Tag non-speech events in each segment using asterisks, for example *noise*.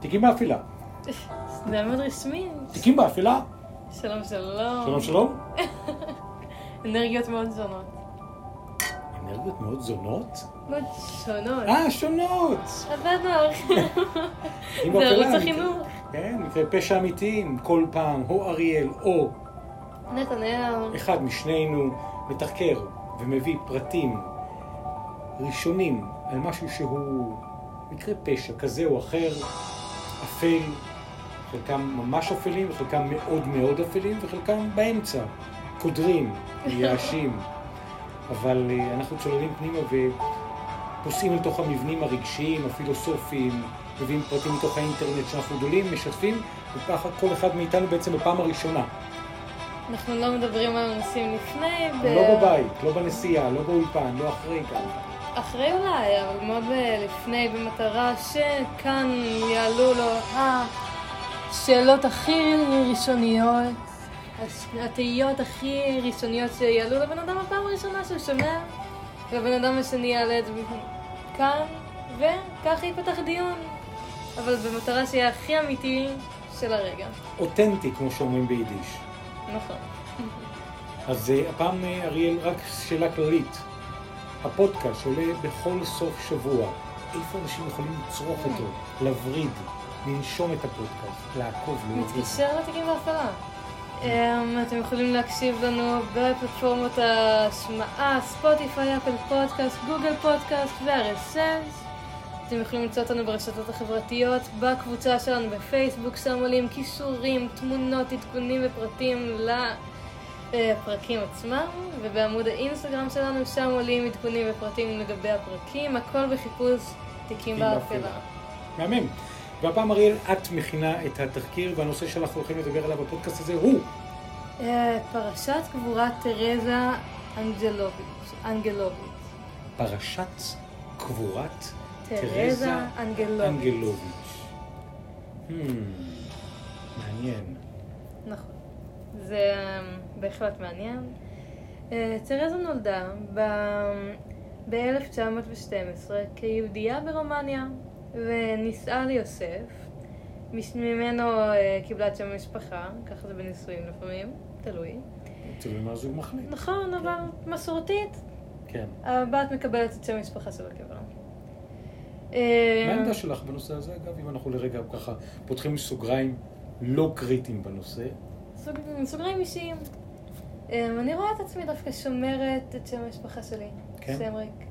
תיקים באפלה. זה היה מאוד רשמי. תיקים באפלה. שלום שלום. שלום שלום. *laughs* אנרגיות מאוד זונות. אנרגיות מאוד זונות? מאוד שונות. אה, שונות! עבדנו *laughs* זה ערוץ החינוך. כן, מקרה פשע אמיתיים, כל פעם, או אריאל, או נתנאל. אחד משנינו מתחקר ומביא פרטים ראשונים על משהו שהוא מקרה פשע כזה או אחר, אפל, חלקם ממש אפלים וחלקם מאוד מאוד אפלים וחלקם באמצע, קודרים, מייאשים. *laughs* אבל אה, אנחנו צוללים פנימה ופוסעים לתוך המבנים הרגשיים, הפילוסופיים, מביאים פרטים מתוך האינטרנט שאנחנו גדולים, משתפים, וככה כל אחד מאיתנו בעצם בפעם הראשונה. אנחנו לא מדברים על הנושאים לפני. ב- לא בבית, לא בנסיעה, לא באולפן, לא אחרי כאן. אחרי אולי, אבל מאוד לפני, במטרה שכאן יעלו לו השאלות הכי ראשוניות, התהיות הכי ראשוניות שיעלו לבן אדם בפעם הראשונה שהוא שומע, והבן אדם השני יעלה את זה כאן, וככה ייפתח דיון. אבל במטרה שיהיה הכי אמיתי של הרגע. אותנטי, כמו שאומרים ביידיש. נכון. אז אה, הפעם, אה, אריאל, רק שאלה כללית. הפודקאסט שעולה בכל סוף שבוע, איפה אנשים יכולים לצרוך אותו, לווריד, לנשום את הפודקאסט, לעקוב? מתקשר לתיקים בהפעלה. אמ, אתם יכולים להקשיב לנו בפלטפורמות ההשמעה, ספוטיפיי, אפל פודקאסט, גוגל פודקאסט ו-RSS. אתם יכולים למצוא אותנו ברשתות החברתיות, בקבוצה שלנו בפייסבוק, שם עולים כישורים, תמונות, עדכונים ופרטים לפרקים עצמם, ובעמוד האינסטגרם שלנו, שם עולים עדכונים ופרטים לגבי הפרקים, הכל בחיפוש תיקים באפלה. מהמם. והפעם, אריאל, את מכינה את התחקיר, והנושא שאנחנו הולכים לדבר עליו בפודקאסט הזה הוא אה, פרשת קבורת תרזה אנג'לוביץ', אנגלוביץ'. פרשת קבורת תרזה. אנגלוביץ'. Hmm, מעניין. זה אה, בהחלט מעניין. אה, תרזה נולדה ב-1912 כיהודייה ברומניה, ונישאה ליוסף. ממנו אה, קיבלה את שם המשפחה, ככה זה בנישואים לפעמים, תלוי. תלוי מה הזוג מחליט. נכון, אבל מסורתית, כן. הבת מקבלת את שם המשפחה של הקבע. מה העמדה שלך בנושא הזה, אגב, אם אנחנו לרגע ככה פותחים סוגריים לא קריטיים בנושא? סוג, סוגריים אישיים. אמ, אני רואה את עצמי דווקא שומרת את שם המשפחה שלי. כן? שם ריק.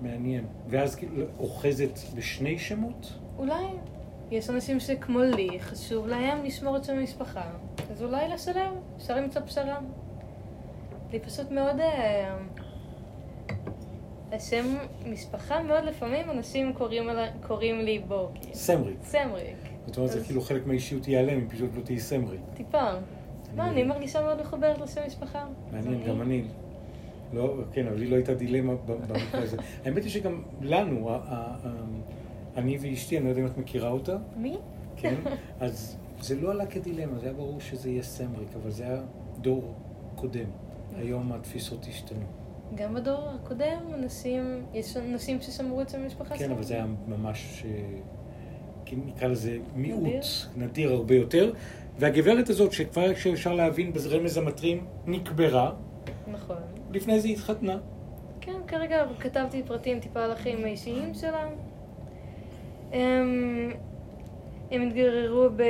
מעניין. ואז כאילו אוחזת בשני שמות? אולי יש אנשים שכמו לי, חשוב להם לשמור את שם המשפחה. אז אולי לשלם, אפשר למצוא פשרה. לי פשוט מאוד... אה, השם משפחה מאוד לפעמים אנשים קוראים, קוראים לי בו, כאילו. סמריק. סמריק. זאת אומרת, זה כאילו חלק מהאישיות ייעלם, אם פשוט לא תהיי סמריק. טיפה. מה, אני מרגישה מאוד מחוברת לשם משפחה. מעניין, גם אני. לא, כן, אבל לי לא הייתה דילמה במקרה הזה. *laughs* האמת היא שגם לנו, אני ואשתי, אני לא יודע אם את מכירה אותה, מי? כן? *laughs* אז זה לא עלה כדילמה, זה היה ברור שזה יהיה סמריק, אבל זה היה דור קודם. היום התפיסות השתנו. גם בדור הקודם, אנשים, יש אנשים ששמרו את שם המשפחה כן. אבל זה היה ממש, אה, נקרא לזה מיעוט, נדיר. נדיר הרבה יותר. והגברת הזאת, שכבר אפשר להבין ברמז המטרים, נקברה, נכון. לפני זה התחתנה. כן, כרגע כתבתי פרטים טיפה על החיים האישיים שלה. הם, הם התגררו ב-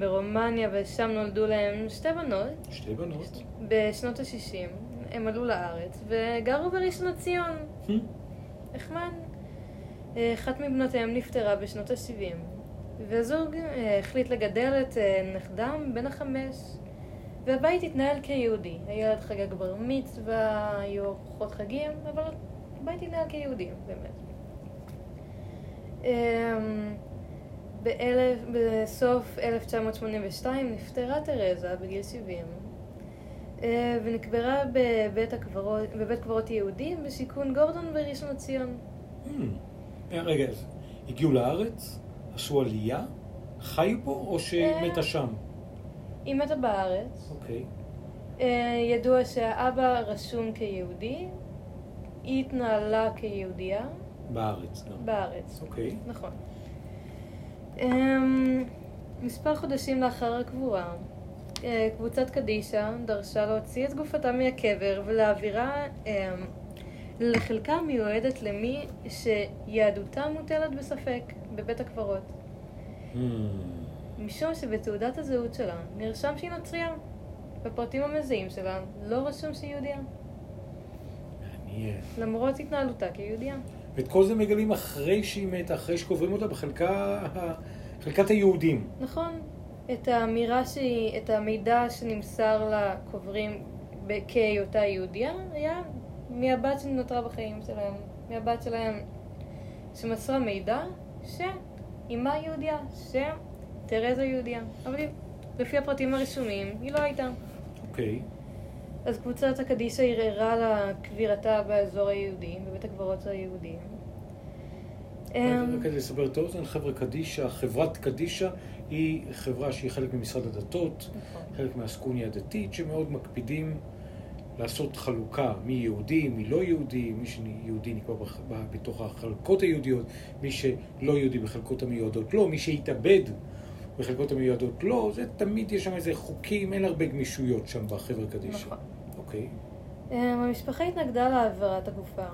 ברומניה ושם נולדו להם שתי בנות שתי בנות. בשנות ה-60. הם עלו לארץ וגרו בראשון לציון. נחמד. אה, אחת מבנותיהם נפטרה בשנות ה-70, והזוג אה, החליט לגדל את אה, נכדם בן החמש, והבית התנהל כיהודי. הילד חגג בר מצווה, היו ארוחות חגים, אבל הבית התנהל כיהודי, באמת. אמ, באלף, בסוף 1982 נפטרה תרזה בגיל 70 אה, ונקברה בבית, הקברות, בבית קברות יהודים בשיכון גורדון בראשון לציון. Hmm. אה, רגע, הגיעו לארץ, עשו עלייה, חיו פה או שמתה שם? היא מתה בארץ. אוקיי. אה, ידוע שהאבא רשום כיהודי, היא התנהלה כיהודייה בארץ גם. בארץ. אוקיי. נכון. אמ, מספר חודשים לאחר הקבורה, אה, קבוצת קדישה דרשה להוציא את גופתה מהקבר ולהעבירה אמ, לחלקה מיועדת למי שיהדותה מוטלת בספק בבית הקברות. Hmm. משום שבתעודת הזהות שלה נרשם שהיא נוצריה. בפרטים המזהים שלה לא רשום שהיא יהודייה, מעניין. למרות התנהלותה כיהודייה. ואת כל זה מגלים אחרי שהיא מתה, אחרי שקוברים אותה בחלקה, חלקת היהודים. נכון, את האמירה שהיא, את המידע שנמסר לקוברים כהיותה יהודייה, היה מהבת שנותרה בחיים שלהם, מהבת שלהם שמסרה מידע שאימה יהודייה, שתרזה יהודייה, אבל היא- לפי הפרטים הרשומים היא לא הייתה. אוקיי. אז קבוצת הקדישא ערערה לה קבירתה באזור היהודי, בבית הקברות היהודי. רק כדי לסבר את האוזן, חבר'ה קדישא, חברת קדישא היא חברה שהיא חלק ממשרד הדתות, נכון. חלק מהסקוניה הדתית, שמאוד מקפידים לעשות חלוקה מי יהודי, מי לא יהודי, מי שיהודי נקבע בתוך החלקות היהודיות, מי שלא יהודי בחלקות המיועדות לא, מי שהתאבד בחלקות המיועדות לא, זה תמיד יש שם איזה חוקים, אין הרבה גמישויות שם בחברה קדישא. נכון. אוקיי. אמ, המשפחה התנגדה להעברת הגופה,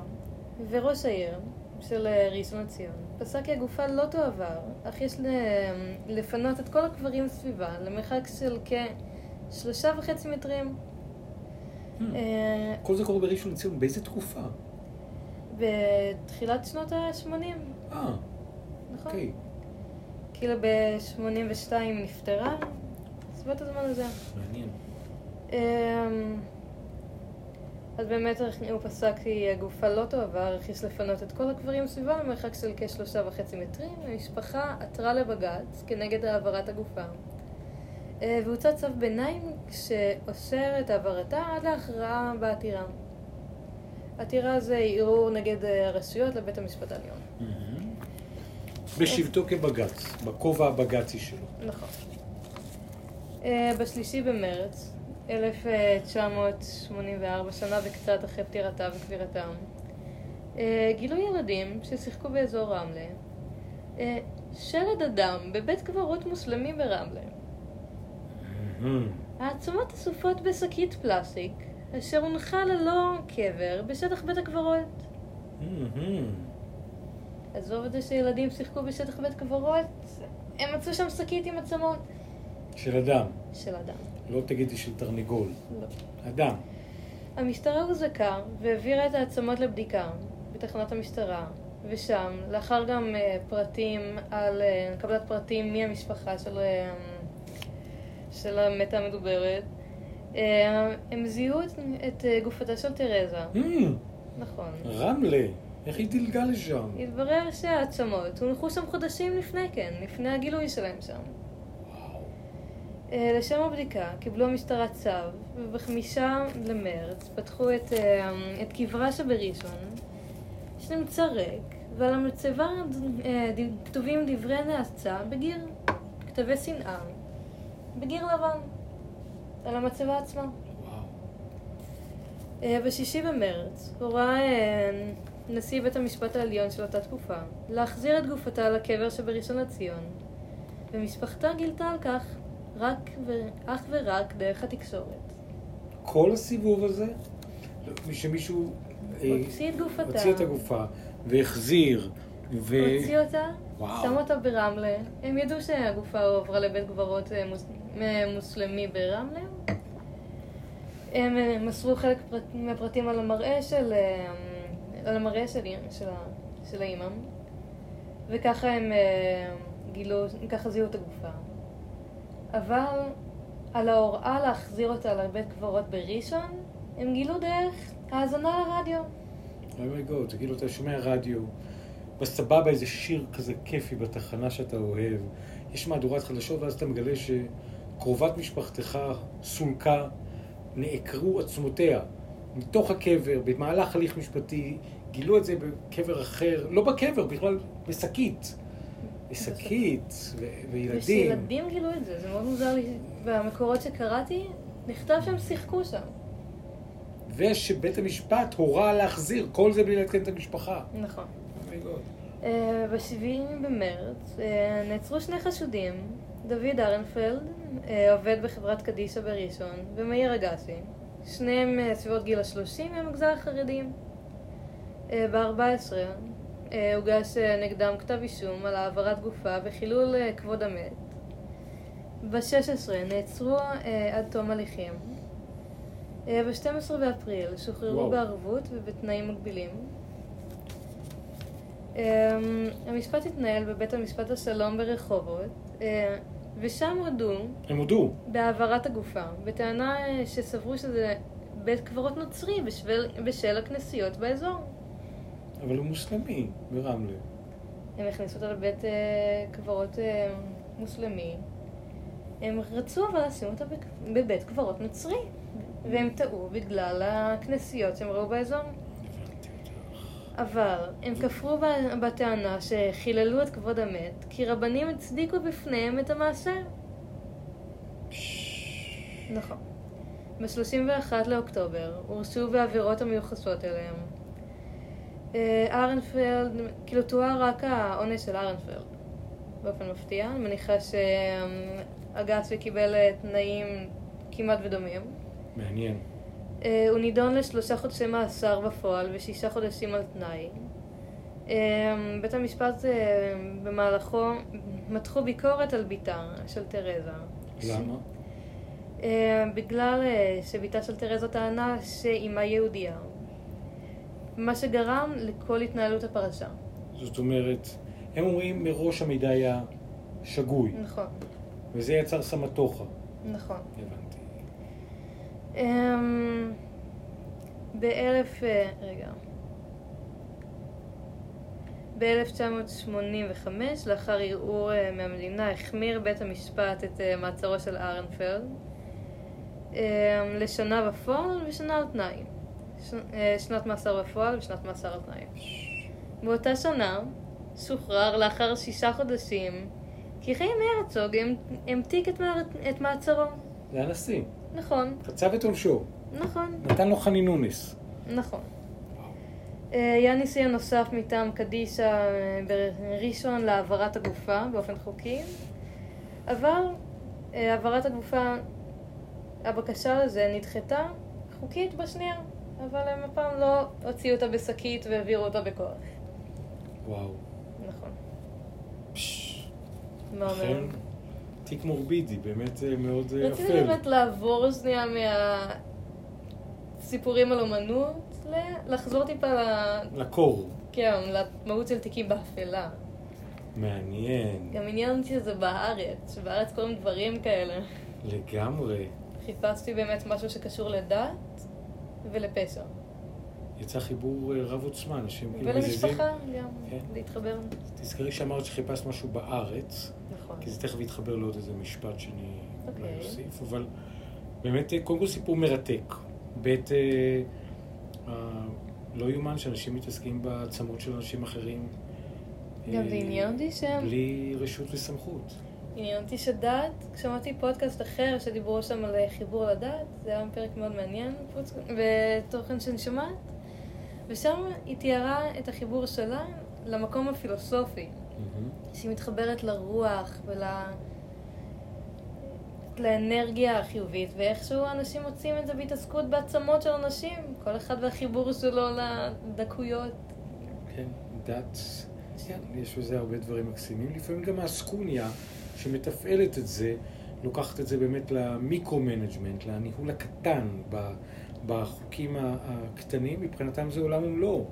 וראש העיר של אה, ראשון לציון פסק כי הגופה לא תועבר, אך יש ל- לפנות את כל הקברים סביבה למרחק של כשלושה וחצי מטרים. אה, כל זה קורה בראשון לציון, באיזה תקופה? בתחילת שנות ה-80, אה, נכון? אוקיי. כאילו ב-82 נפטרה, סביבות הזמן הזה. מעניין. אמ, אז באמת הוא פסק כי הגופה לא אך יש לפנות את כל הקברים סביבה למרחק של כשלושה וחצי מטרים. המשפחה עתרה לבג"ץ כנגד העברת הגופה. אה, והוצא צו ביניים שאוסר את העברתה עד להכרעה בעתירה. העתירה זה ערעור נגד אה, הרשויות לבית המשפט העליון. מהמם. בשבתו כבג"ץ, בכובע הבג"צי שלו. נכון. אה, בשלישי במרץ, 1984, שנה וקצת אחרי פטירתה וקבירתם, גילו ילדים ששיחקו באזור רמלה שלד אדם בבית קברות מוסלמי ברמלה. מהמם. העצומות אסופות בשקית פלסטיק, אשר הונחה ללא קבר בשטח בית הקברות. עזוב את זה שילדים שיחקו בשטח בית קברות, הם מצאו שם שקית עם עצמות של אדם, של אדם. לא תגידי של תרנגול. לא. אדם. המשטרה הוזעקה והעבירה את העצמות לבדיקה בתחנת המשטרה, ושם, לאחר גם אה, פרטים על, אה, קבלת פרטים מהמשפחה של, אה, של המתה המדוברת, אה, הם זיהו את, את אה, גופתה של תרזה, מהמם. נכון. רמלה. איך היא דילגה לשם? התברר שהעצמות הונחו שם חודשים לפני כן, לפני הגילוי שלהם שם. וואו. אה, לשם הבדיקה קיבלו המשטרה צו, ובחמישה למרץ פתחו את, את קברה שבראשון, שנמצא ריק, ועל המצבה כתובים דברי נאצה בגיר, כתבי שנאה, בגיר לבן, על המצבה עצמה. וואו. אה, בשישי במרץ הורה אה, נשיא בית המשפט העליון של אותה תקופה להחזיר את גופתה לקבר שבראשון לציון, ומשפחתה גילתה על כך רק ו... אך ורק דרך התקשורת. כל הסיבוב הזה, שמישהו אה, הוציא את גופתה, הוציא את הגופה והחזיר, ו... הוציא אותה, וואו. שם אותה ברמלה. הם ידעו שהגופה הועברה לבית קברות אה, מוס... מוסלמי ברמלה. הם אה, מסרו חלק פרט... מהפרטים על המראה של, אה, על המראה של, של. של האימא, וככה הם אה, גילו, ככה זיהו את הגופה. אבל על ההוראה להחזיר אותה לבית קברות בראשון, הם גילו דרך האזנה לרדיו. אומייגוד, זה כאילו אתה שומע רדיו, בסבבה איזה שיר כזה כיפי בתחנה שאתה אוהב, יש מהדורת חדשות ואז אתה מגלה שקרובת משפחתך סולקה, נעקרו עצמותיה מתוך הקבר, במהלך הליך משפטי, גילו את זה בקבר אחר, לא בקבר, בכלל בשקית. בשקית, ו- וילדים. ושילדים גילו את זה, זה מאוד מוזר לי. במקורות שקראתי, נכתב שהם שיחקו שם. ושבית המשפט הורה להחזיר, כל זה בלי לעדכן את המשפחה. נכון. אה, ב-7 במרץ אה, נעצרו שני חשודים, דוד ארנפלד, עובד בחברת קדישא בראשון, ומאיר אגסי. שניהם אה, סביבות גיל השלושים מהמגזר החרדי. אה, ב-14 אה, הוגש אה, נגדם כתב אישום על העברת גופה וחילול אה, כבוד המת. ב-16 נעצרו אה, עד תום הליכים. אה, ב-12 באפריל שוחררו וואו. בערבות ובתנאים מגבילים. אה, המשפט התנהל בבית המשפט השלום ברחובות, אה, ושם הודו הם הודו. בהעברת הגופה, בטענה אה, שסברו שזה בית קברות נוצרי בשביל, בשל הכנסיות באזור. אבל הוא מוסלמי ברמלה. הם הכניסו אותו לבית אה, קברות אה, מוסלמי. הם רצו אבל לשים אותו בבית קברות נוצרי, והם טעו בגלל הכנסיות שהם ראו באזור. אבל הם כפרו בטענה שחיללו את כבוד המת, כי רבנים הצדיקו בפניהם את המעשה. נכון. ב-31 לאוקטובר הורשעו בעבירות המיוחסות אליהם. אה, ארנפלד, כאילו תואר רק העונש של ארנפלד, באופן מפתיע. אני מניחה שאגסי קיבל אה, תנאים כמעט ודומים. מעניין. אה, הוא נידון לשלושה חודשי מאסר בפועל ושישה חודשים על תנאי. אה, בית המשפט אה, במהלכו מתחו ביקורת על בתה של תרזה. למה? בגלל שבתה של תרזה טענה שאימה יהודייה. מה שגרם לכל התנהלות הפרשה. זאת אומרת, הם אומרים מראש המידע היה שגוי, נכון, וזה יצר סמטוחה. נכון. הבנתי. אמ, באלף... אה, רגע. ב-1985, לאחר ערעור אה, מהמדינה, החמיר בית המשפט את אה, מעצרו של ארנפלד אמ, לשנה בפועל ושנה על תנאי. ש- אה, שנת מאסר בפועל ושנת מאסר על תנאי. באותה שנה שוחרר לאחר שישה חודשים כי חיים הרצוג המ- המתיק את מער- את מעצרו. זה הנשיא. נכון, קצב את עונשו. נכון. נתן לו חנינונס. נכון. אה, היה ניסיון נוסף מטעם קדישא אה, בראשון להעברת הגופה באופן חוקי, אבל אה, העברת הגופה, הבקשה לזה נדחתה חוקית בשנייה, אבל הם הפעם לא הוציאו אותה בשקית והעבירו אותה בכוח. וואו. נכון. פש, מה אומר? תיק מורבידי, באמת אה, מאוד אה, רציתי אפל. באמת לעבור שנייה מהסיפורים על אומנות, לחזור טיפה ל- לקור. כן, למהות של תיקים באפלה. מעניין. גם עניין אותי שזה בארץ, שבארץ קורים דברים כאלה. לגמרי. חיפשתי באמת משהו שקשור לדת ולפשע. יצא חיבור אה, רב עוצמה, אנשים כאילו מזיזים. ולמשפחה גם, כן. להתחבר. תזכרי שאמרת שחיפשת משהו בארץ. כי זה תכף יתחבר לעוד איזה משפט שאני אולי אוקיי. אוסיף, אבל באמת, אה, קודם כל סיפור מרתק. ב', אה, אה, לא יאומן שאנשים מתעסקים בעצמות של אנשים אחרים. גם אה, זה עניין אותי שהם... בלי רשות וסמכות. עניין אותי שדת, שמעתי פודקאסט אחר שדיברו שם על אה, חיבור לדת, זה היה פרק מאוד מעניין בתוכן שאני שומעת, ושם היא תיארה את החיבור שלה למקום הפילוסופי, מהמם. שהיא מתחברת לרוח ול... לאנרגיה החיובית, ואיכשהו אנשים מוצאים את זה בהתעסקות בעצמות של אנשים, כל אחד והחיבור שלו לדקויות. כן, דת, כן, יש בזה הרבה דברים מקסימים. לפעמים גם האסקוניה שמתפעלת את זה, לוקחת את זה באמת ל micro-management, לניהול הקטן, בחוקים הקטנים, מבחינתם זה עולם ומלואו.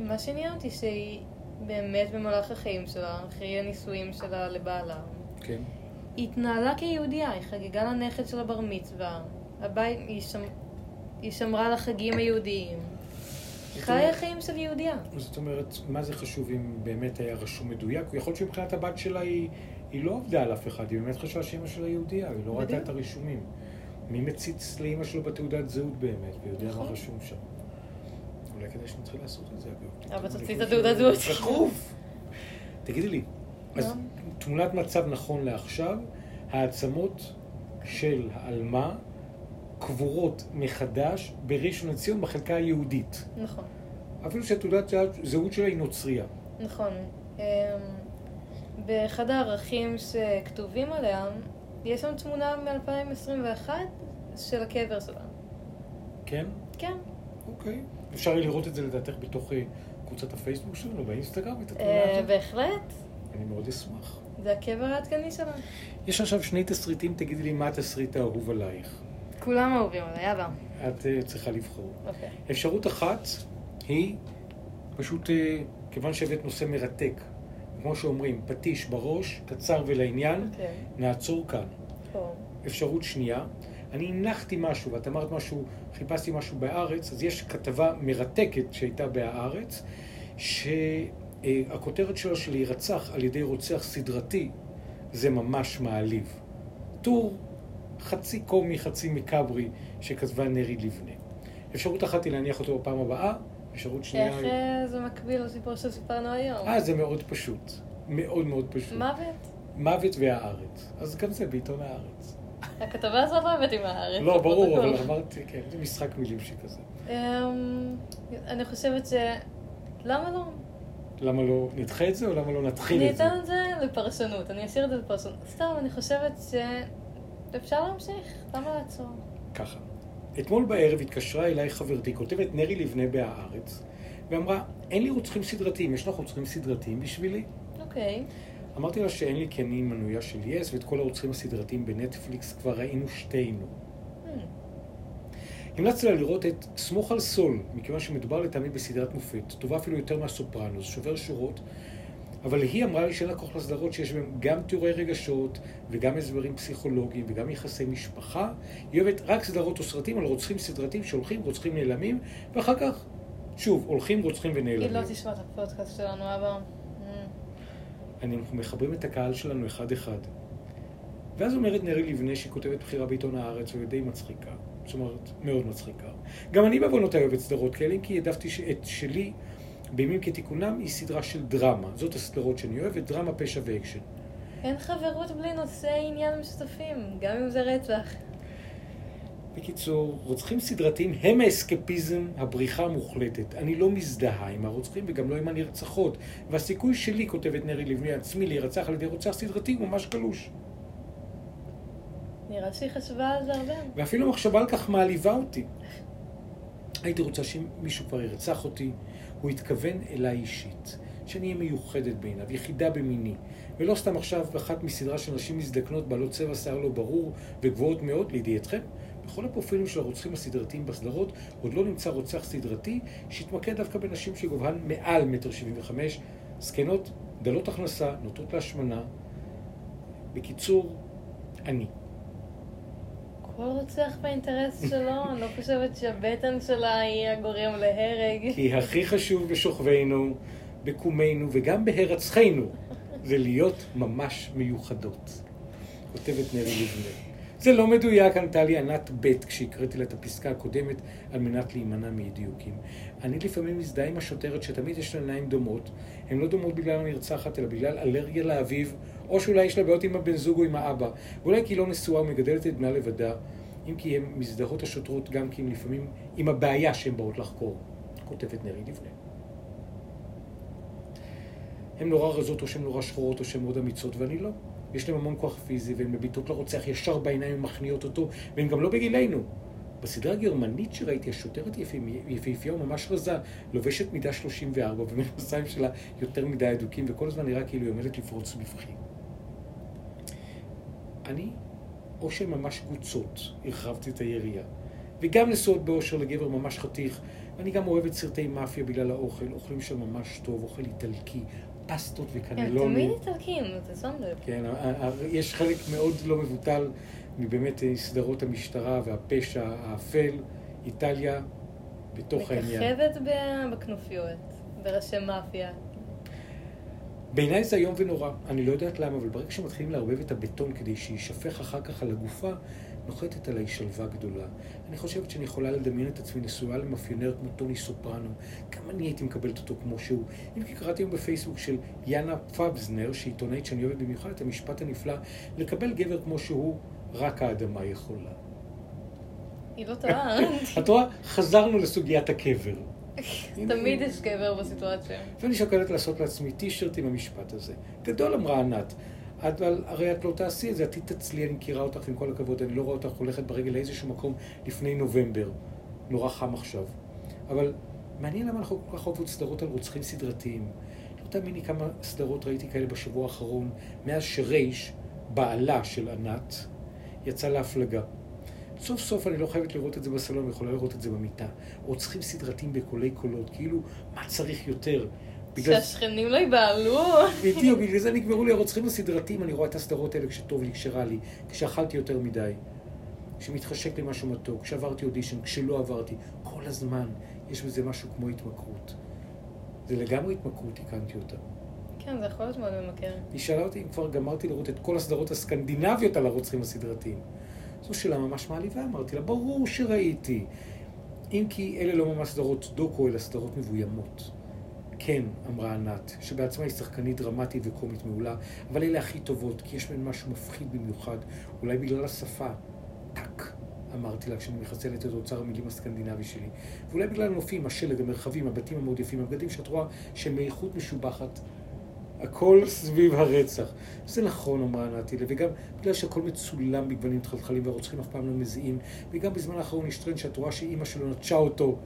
מה שעניין אותי שהיא באמת במהלך החיים שלה, אחרי הנישואים שלה לבעלה, כן, היא התנהלה כיהודייה, היא חגגה לנכד של הבר מצווה, הבית, היא, שמ... היא שמרה על החגים היהודיים. היא חיה חיים של יהודייה. זאת אומרת, מה זה חשוב אם באמת היה רשום מדויק? יכול להיות שמבחינת הבת שלה היא, היא לא עבדה על אף אחד, היא באמת חשבה שאימא שלה יהודייה, היא לא ראתה. את הרישומים. מי מציץ לאימא שלו בתעודת זהות באמת, ויודע מה נכון. רשום שם? אולי כדאי שנתחיל לעשות את זה, אגב. אבל תוציא את התעודת זהות. דחוף! תגידי לי, אז מה? תמונת מצב נכון לעכשיו, העצמות של העלמה קבורות מחדש בראשון לציון בחלקה היהודית. נכון, אפילו שתעודת זהות שלה היא נוצרייה. נכון. אמ, באחד הערכים שכתובים עליה, יש שם תמונה מ-2021 של הקבר שלה. כן? כן. אוקיי. אפשר לראות את זה לדעתך בתוך קבוצת הפייסבוק שלנו, באינסטגרם, את התמונה אה, הזאת? בהחלט, אני מאוד אשמח. זה הקבר העדכני שלה. יש עכשיו שני תסריטים, תגידי לי מה התסריט האהוב עלייך. כולם אהובים עליה, יאללה. את אה, צריכה לבחור. אוקיי. אפשרות אחת היא פשוט, אה, כיוון שהבאת נושא מרתק, כמו שאומרים, פטיש בראש, קצר ולעניין, אוקיי. נעצור כאן. אפשרות שנייה, אני הנחתי משהו, ואת אמרת משהו, חיפשתי משהו בהארץ, אז יש כתבה מרתקת שהייתה בהארץ, שהכותרת שלו של להירצח על ידי רוצח סדרתי, זה ממש מעליב. טור חצי קומי, חצי מקברי, שכתבה נרי לבנה. אפשרות אחת היא להניח אותו בפעם הבאה, אפשרות שנייה... איך אה, זה מקביל לסיפור שסיפרנו היום? אה, זה מאוד פשוט. מאוד מאוד פשוט. מוות? מוות והארץ. אז גם זה בעיתון הארץ. הכתבה הזאת לא הבאתי מהארץ. לא, ברור. אבל אמרתי, כן, זה משחק מילים שכזה. אמ, אני חושבת ש... למה לא? למה לא נדחה את זה, או למה לא נתחיל אני את זה? אתן את זה לפרשנות, אני אשאיר את זה לפרשנות. סתם, אני חושבת שאפשר להמשיך, למה לעצור? ככה. אתמול בערב התקשרה אליי חברתי, כותבת נרי לבנה בהארץ, ואמרה, אין לי רוצחים סדרתיים, יש לך רוצחים סדרתיים בשבילי? אוקיי. אמרתי לה שאין לי כי אני מנויה של יס, ואת כל הרוצחים הסדרתיים בנטפליקס כבר ראינו שתינו. Hmm. המלצתי לה לראות את סמוך על סול, מכיוון שמדובר לטעמי בסדרת מופת, טובה אפילו יותר מהסופרנוס, שובר שורות, אבל היא אמרה לי שאין לה כוח לסדרות שיש בהן גם תיאורי רגשות, וגם הסברים פסיכולוגיים, וגם יחסי משפחה. היא אוהבת רק סדרות או סרטים על רוצחים סדרתיים שהולכים, רוצחים נעלמים, ואחר כך, שוב, הולכים, רוצחים ונעלמים. היא לא תשמע את הפודקאסט שלנו, אבא. אנחנו מחברים את הקהל שלנו אחד-אחד. ואז אומרת נרי לבנה שהיא כותבת בחירה בעיתון הארץ, ודי מצחיקה. זאת אומרת, מאוד מצחיקה. גם אני בעוונותיי אוהב את סדרות כאלה, כי העדפתי את שלי, בימים כתיקונם, היא סדרה של דרמה. זאת הסדרות שאני אוהב, דרמה, פשע ואקשן. אין חברות בלי נושאי עניין משותפים, גם אם זה רצח. בקיצור, רוצחים סדרתיים הם האסקפיזם, הבריחה המוחלטת. אני לא מזדהה עם הרוצחים וגם לא עם הנרצחות. והסיכוי שלי, כותבת נרי לבני עצמי, להירצח על ידי רוצח סדרתי הוא ממש קלוש. נראה שהיא חשבה על זה הרבה. ואפילו מחשבה על כך מעליבה אותי. הייתי רוצה שמישהו כבר ירצח אותי, הוא התכוון אליי אישית, שאני אהיה מיוחדת בעיניו, יחידה במיני, ולא סתם עכשיו באחת מסדרה של נשים מזדקנות בעלות צבע שיער לא ברור וגבוהות מאוד, לידיעתכם, בכל הפרופילים של הרוצחים הסדרתיים בסדרות עוד לא נמצא רוצח סדרתי שהתמקד דווקא בנשים שגובהן מעל מטר שבעים וחמש, זקנות, דלות הכנסה, נוטות להשמנה. בקיצור, אני. כל רוצח באינטרס שלו, אני לא חושבת שהבטן שלה היא הגורם להרג. כי הכי חשוב בשוכבנו, בקומנו וגם בהירצחנו, זה להיות ממש מיוחדות. כותבת נרי לבנה. זה לא מדויק, ענתה לי ענת ב' כשהקראתי לה את הפסקה הקודמת על מנת להימנע מאי דיוקים. אני לפעמים מזדהה עם השוטרת שתמיד יש לה עיניים דומות. הן לא דומות בגלל הנרצחת, אלא בגלל אלרגיה לאביב, או שאולי יש לה בעיות עם הבן זוג או עם האבא. ואולי כי היא לא נשואה ומגדלת את בנה לבדה, אם כי הן מזדהות השוטרות גם כי הן לפעמים עם הבעיה שהן באות לחקור. כותבת נרי לבנה. הן נורא רזות או שהן נורא שחורות או שהן מאוד אמיצות, ואני לא. יש להן המון כוח פיזי, והן מביטות לרוצח ישר בעיניים ומכניעות אותו, והן גם לא בגילנו. בסדרה הגרמנית שראיתי, השוטרת יפהפייה וממש רזה, לובשת מידה 34, ומכנסיים שלה יותר מדי אדוקים, וכל הזמן נראה כאילו היא עומדת לפרוץ בבכי. אני, או שהן ממש קבוצות, הרחבתי את היריעה. וגם נשואות באושר לגבר ממש חתיך, ואני גם אוהבת סרטי מאפיה בגלל האוכל, אוכלים שם ממש טוב, אוכל איטלקי, פסטות הם וקנלוני. תמיד איטלקים, אתה שם לב. כן, יש חלק מאוד לא מבוטל מבאמת אה, סדרות המשטרה והפשע האפל, איטליה, בתוך העניין. מככבת בכנופיות, בראשי מאפיה. בעיניי זה איום ונורא, אני לא יודעת למה, אבל ברגע שמתחילים לערבב את הבטון כדי שיישפך אחר כך על הגופה, נוחתת עליי שלווה גדולה. אני חושבת שאני יכולה לדמיין את עצמי נשואה למאפיונר כמו טוני סופרנו. גם אני הייתי מקבלת אותו כמו שהוא. אם כי קראתי היום בפייסבוק של יאנה פאבזנר, שהיא עיתונאית שאני אוהבת במיוחד, את המשפט הנפלא, לקבל גבר כמו שהוא, רק האדמה יכולה. היא לא טועה. *laughs* את רואה? חזרנו לסוגיית הקבר. תמיד יש גבר בסיטואציה. ואני שוקלת לעשות לעצמי טישרט עם המשפט הזה. גדול אמרה ענת. אבל הרי את לא תעשי את זה, את תתעצלי, אני מכירה אותך עם כל הכבוד, אני לא רואה אותך הולכת ברגל לאיזשהו מקום לפני נובמבר. נורא חם עכשיו. אבל מעניין למה אנחנו כל כך אוהבות סדרות על רוצחים סדרתיים. לא תאמיני כמה סדרות ראיתי כאלה בשבוע האחרון, מאז שרייש, בעלה של ענת, יצא להפלגה. סוף סוף אני לא חייבת לראות את זה בסלון, אני יכולה לראות את זה במיטה. רוצחים סדרתיים בקולי קולות, כאילו, מה צריך יותר? בגלל... שהשכנים לא ייבהלו. בדיוק, בגלל זה נגמרו לי הרוצחים הסדרתיים, אני רואה את הסדרות האלה כשטוב לי, כשרע לי, כשאכלתי יותר מדי, כשמתחשק לי משהו מתוק, כשעברתי אודישן, כשלא עברתי. כל הזמן יש בזה משהו כמו התמכרות. זה לגמרי התמכרות, תיקנתי אותה. כן, זה יכול להיות מאוד ממכר. היא שאלה אותי אם כבר גמרתי לראות את כל הסדרות הסקנדינביות על הרוצחים הסדרתיים. זו שאלה ממש מעליבה, אמרתי לה, ברור שראיתי. אם כי אלה לא ממש סדרות דוקו, אלא סדרות מבוימות. כן, אמרה ענת, שבעצמה היא שחקנית דרמטית וקומית מעולה, אבל אלה הכי טובות, כי יש בהן משהו מפחיד במיוחד, אולי בגלל השפה. טאק, אמרתי לה כשאני מחסלת את אוצר המילים הסקנדינבי שלי. ואולי בגלל הנופים, השלג, המרחבים, הבתים המאוד יפים, הבגדים שאת רואה שהם מאיכות משובחת. הכל סביב הרצח. זה נכון, אמרה ענתי, וגם בגלל שהכל מצולם בגוונים תחלחלים והרוצחים אף פעם לא מזיעים, וגם בזמן האחרון יש טרנד שאת רואה שאימא שלו נטשה אותו,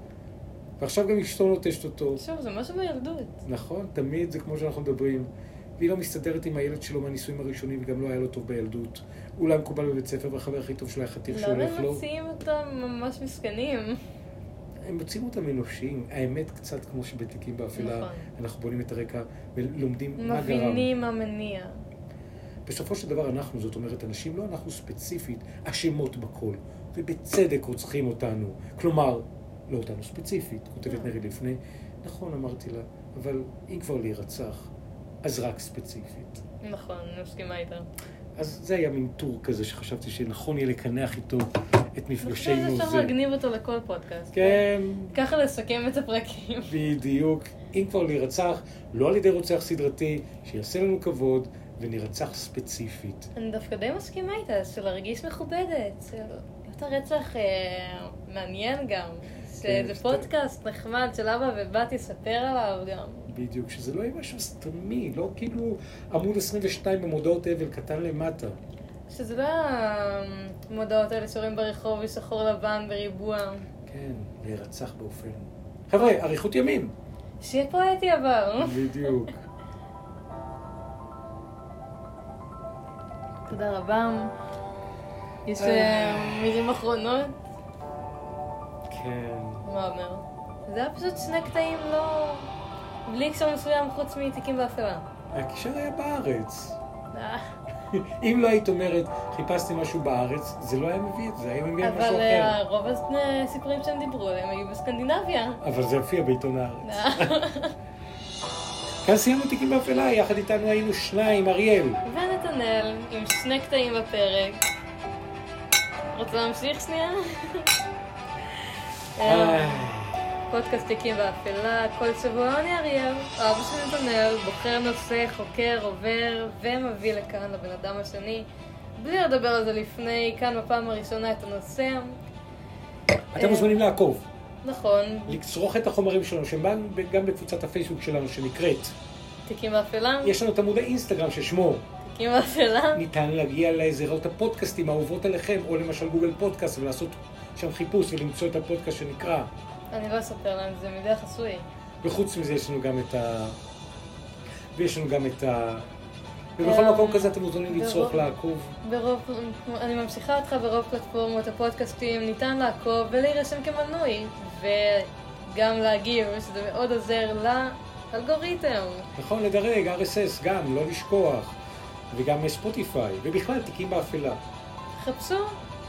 ועכשיו גם אשתו נוטשת אותו. שוב, זה משהו בילדות. נכון, תמיד זה כמו שאנחנו מדברים. והיא לא מסתדרת עם הילד שלו מהנישואים הראשונים, וגם לא היה לו טוב בילדות. אולי מקובל בבית ספר, והחבר הכי טוב שלה היה חתיך שהולך לו. הם מציעים אותם ממש מסכנים? הם מוצאים אותם אנושיים. האמת, קצת כמו שבתיקים באפלה, נכון. אנחנו בונים את הרקע ולומדים מה גרם. מבינים מה מניע. בסופו של דבר אנחנו, זאת אומרת, אנשים, לא אנחנו ספציפית, אשמות בכל. ובצדק רוצחים אותנו. כלומר, לא אותנו ספציפית, כותבת אה. נרי לפני. נכון, אמרתי לה, אבל אם כבר להירצח, אז רק ספציפית. נכון, אני מסכימה איתה. אז זה היה מין טור כזה שחשבתי שנכון יהיה לקנח איתו את מפגשינו. אני חושבת שאפשר להגניב אותו לכל פודקאסט. כן. ככה לסכם את הפרקים. *laughs* בדיוק. אם כבר להירצח, לא על ידי רוצח סדרתי, שיעשה לנו כבוד, ונרצח ספציפית. אני דווקא די מסכימה איתה, של להרגיש מכובדת, של להיות הרצח אה, מעניין גם. כן, שזה פודקאסט נחמד של אבא ובת יספר עליו גם. בדיוק, שזה לא יהיה משהו סתמי, לא כאילו עמוד 22 במודעות אבל קטן למטה. שזה לא המודעות האלה שרואים ברחוב בשחור לבן בריבוע. כן, להירצח באופן. חבר'ה, אריכות ימים. שיהיה פואטי אבל. בדיוק. *laughs* תודה רבה. יש אה, מילים אחרונות? כן. מה אומר? זה היה פשוט שני קטעים לא... בלי הקשר מסוים חוץ מתיקים באפלה. הקשר היה בארץ. אה. אם לא היית אומרת, חיפשתי משהו בארץ, זה לא היה מביא את זה, היה מביא משהו אחר. אבל אה, רוב הסיפורים שהם דיברו עליהם היו בסקנדינביה. אבל זה הופיע בעיתון הארץ. אה. *laughs* כאן סיימנו תיקים באפלה, יחד איתנו היינו שניים, אריאל. ונתנאל, עם שני קטעים בפרק. רוצה להמשיך שנייה? פודקאסט תיקים באפלה, כל שבוע אני אריאל, אבא של נתנאל, בוחר נושא, חוקר, עובר, ומביא לכאן לבן אדם השני, בלי לדבר על זה לפני, כאן בפעם הראשונה את הנושא. אתם מוזמנים לעקוב. נכון. לצרוך את החומרים שלנו, שהם גם בקבוצת הפייסבוק שלנו, שנקראת תיקים באפלה. יש לנו את עמוד האינסטגרם ששמו תיקים באפלה. ניתן להגיע לזירות הפודקאסטים האהובות עליכם, או למשל גוגל פודקאסט, ולעשות שם חיפוש ולמצוא את הפודקאסט שנקרא אני לא אספר להם, זה מדי חסוי. וחוץ מזה יש לנו גם את ה... ויש לנו גם את ה... ובכל מקום כזה אתם מוזמנים לצרוך לעקוב. ברוב, אני ממשיכה אותך ברוב פלטפורמות הפודקאסטים, ניתן לעקוב ולהירשם כמנוי, וגם להגיב, שזה מאוד עוזר לאלגוריתם. נכון, לדרג, RSS גם, לא לשכוח, וגם ספוטיפיי, ובכלל תיקים באפלה. חפשו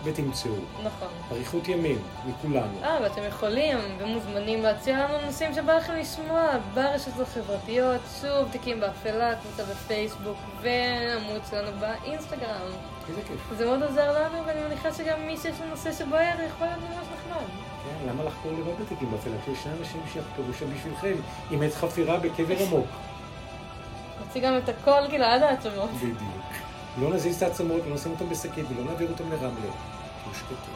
ותמצאו. נכון. אריכות ימים, מכולנו. אה, ואתם יכולים ומוזמנים להציע לנו נושאים שבא לכם לשמוע ברשתות החברתיות, שוב, תיקים באפלה, קבוצה בפייסבוק ועמוד שלנו באינסטגרם. איזה כיף. זה מאוד עוזר לנו, ואני מניחה שגם מי שיש לו נושא שבוער יכול להיות ממש נחמד. כן, למה לחקור לבד בתיקים באפלה? כי שני אנשים שיחקרו שם בשבילכם, עם עת חפירה בקבר עמוק. נוציא גם את הכל כאילו עד העצמות. בדיוק. לא נזיז את העצמות, לא נשים אותם בשקית ולא נעביר אותם לרמלה. יושקטו.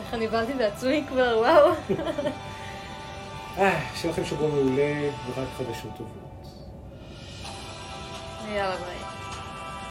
איך אני באתי בעצמי כבר, וואו. אה, שיהיה לכם שבוע מעולה ורק חדשות טובות. יאללה ביי.